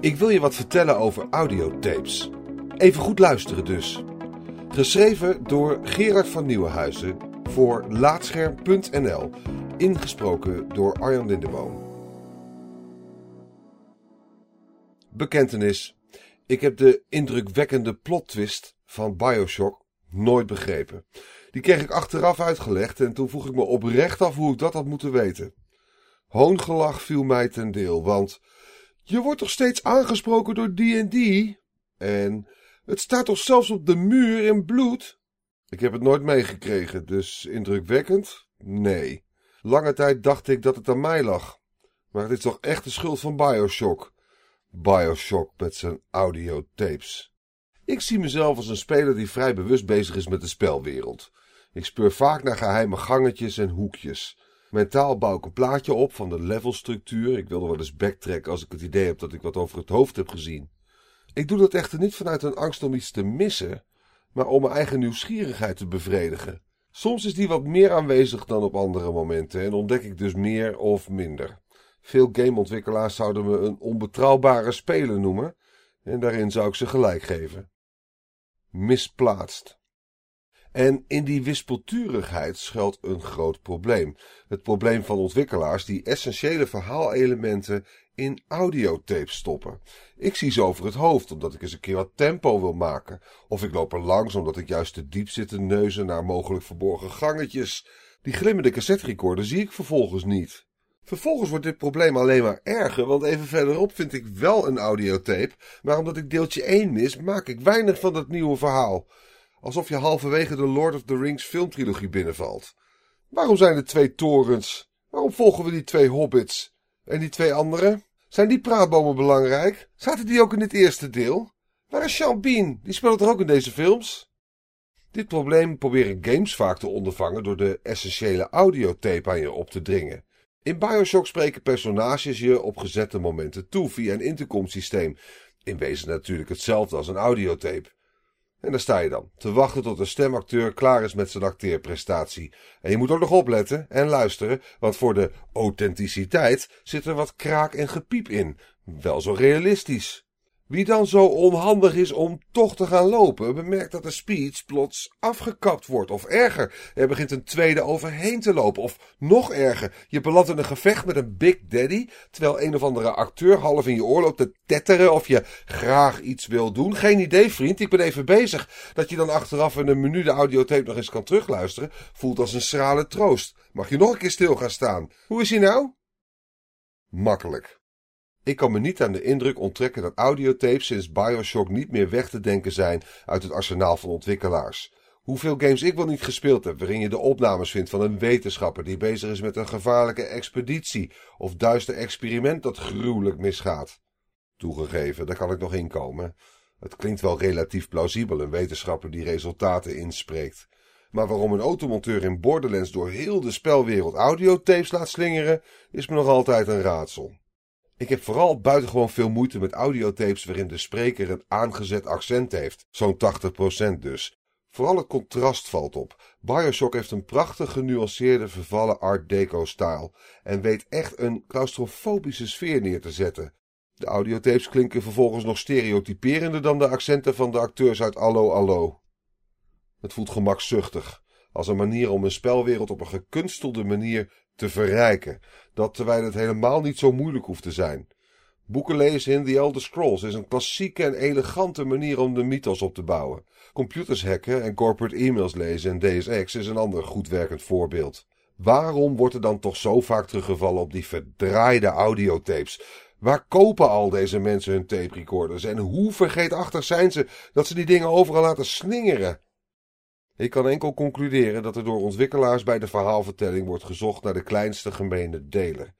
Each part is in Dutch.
Ik wil je wat vertellen over audiotapes. Even goed luisteren dus. Geschreven door Gerard van Nieuwenhuizen voor Laatscherm.nl. Ingesproken door Arjan Lindeboom. Bekentenis. Ik heb de indrukwekkende plot twist van Bioshock nooit begrepen. Die kreeg ik achteraf uitgelegd en toen vroeg ik me oprecht af hoe ik dat had moeten weten. Hoongelach viel mij ten deel, want je wordt toch steeds aangesproken door die en die? En het staat toch zelfs op de muur in bloed? Ik heb het nooit meegekregen, dus indrukwekkend? Nee. Lange tijd dacht ik dat het aan mij lag. Maar het is toch echt de schuld van Bioshock. Bioshock met zijn audiotapes. Ik zie mezelf als een speler die vrij bewust bezig is met de spelwereld. Ik speur vaak naar geheime gangetjes en hoekjes. Mentaal bouw ik een plaatje op van de levelstructuur. Ik wil er wel eens backtracken als ik het idee heb dat ik wat over het hoofd heb gezien. Ik doe dat echter niet vanuit een angst om iets te missen, maar om mijn eigen nieuwsgierigheid te bevredigen. Soms is die wat meer aanwezig dan op andere momenten en ontdek ik dus meer of minder. Veel gameontwikkelaars zouden me een onbetrouwbare speler noemen en daarin zou ik ze gelijk geven. Misplaatst. En in die wispelturigheid schuilt een groot probleem. Het probleem van ontwikkelaars die essentiële verhaalelementen in audiotapes stoppen. Ik zie ze over het hoofd omdat ik eens een keer wat tempo wil maken. Of ik loop er langs omdat ik juist te diep zit te neuzen naar mogelijk verborgen gangetjes. Die glimmende cassetterecorder zie ik vervolgens niet. Vervolgens wordt dit probleem alleen maar erger, want even verderop vind ik wel een audiotape, maar omdat ik deeltje 1 mis, maak ik weinig van dat nieuwe verhaal. Alsof je halverwege de Lord of the Rings filmtrilogie binnenvalt. Waarom zijn er twee torens? Waarom volgen we die twee hobbits? En die twee anderen? Zijn die praatbomen belangrijk? Zaten die ook in het eerste deel? Waar is Sean Bean? Die speelt er ook in deze films? Dit probleem proberen games vaak te ondervangen door de essentiële audiotape aan je op te dringen. In Bioshock spreken personages je op gezette momenten toe via een intercomsysteem. In wezen natuurlijk hetzelfde als een audiotape. En daar sta je dan, te wachten tot de stemacteur klaar is met zijn acteerprestatie. En je moet ook nog opletten en luisteren, want voor de authenticiteit zit er wat kraak en gepiep in. Wel zo realistisch. Wie dan zo onhandig is om toch te gaan lopen, bemerkt dat de speech plots afgekapt wordt. Of erger, er begint een tweede overheen te lopen. Of nog erger, je belandt in een gevecht met een Big Daddy, terwijl een of andere acteur half in je oor loopt te tetteren of je graag iets wil doen. Geen idee, vriend, ik ben even bezig. Dat je dan achteraf in een menu de audiotape nog eens kan terugluisteren, voelt als een schrale troost. Mag je nog een keer stil gaan staan? Hoe is hij nou? Makkelijk. Ik kan me niet aan de indruk onttrekken dat audiotapes sinds Bioshock niet meer weg te denken zijn uit het arsenaal van ontwikkelaars. Hoeveel games ik wel niet gespeeld heb waarin je de opnames vindt van een wetenschapper die bezig is met een gevaarlijke expeditie of duister experiment dat gruwelijk misgaat. Toegegeven, daar kan ik nog inkomen. Het klinkt wel relatief plausibel, een wetenschapper die resultaten inspreekt. Maar waarom een automonteur in Borderlands door heel de spelwereld audiotapes laat slingeren, is me nog altijd een raadsel. Ik heb vooral buitengewoon veel moeite met audiotapes waarin de spreker een aangezet accent heeft, zo'n 80% dus. Vooral het contrast valt op. Bioshock heeft een prachtig genuanceerde vervallen art deco-stijl en weet echt een claustrofobische sfeer neer te zetten. De audiotapes klinken vervolgens nog stereotyperender dan de accenten van de acteurs uit Allo Allo. Het voelt gemakzuchtig, als een manier om een spelwereld op een gekunstelde manier te verrijken, dat terwijl het helemaal niet zo moeilijk hoeft te zijn. Boeken lezen in The Elder Scrolls is een klassieke en elegante manier om de mythos op te bouwen. Computers hacken en corporate e-mails lezen in Deus Ex is een ander goed werkend voorbeeld. Waarom wordt er dan toch zo vaak teruggevallen op die verdraaide audiotapes? Waar kopen al deze mensen hun tape recorders en hoe vergeetachtig zijn ze dat ze die dingen overal laten slingeren? Ik kan enkel concluderen dat er door ontwikkelaars bij de verhaalvertelling wordt gezocht naar de kleinste gemene deler.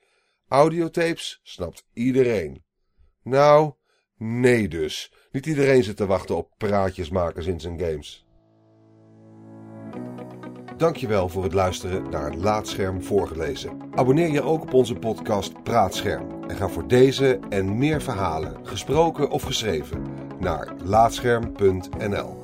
Audiotapes snapt iedereen. Nou, nee dus. Niet iedereen zit te wachten op praatjesmakers in zijn games. Dankjewel voor het luisteren naar Laatscherm voorgelezen. Abonneer je ook op onze podcast Praatscherm en ga voor deze en meer verhalen, gesproken of geschreven, naar laatscherm.nl.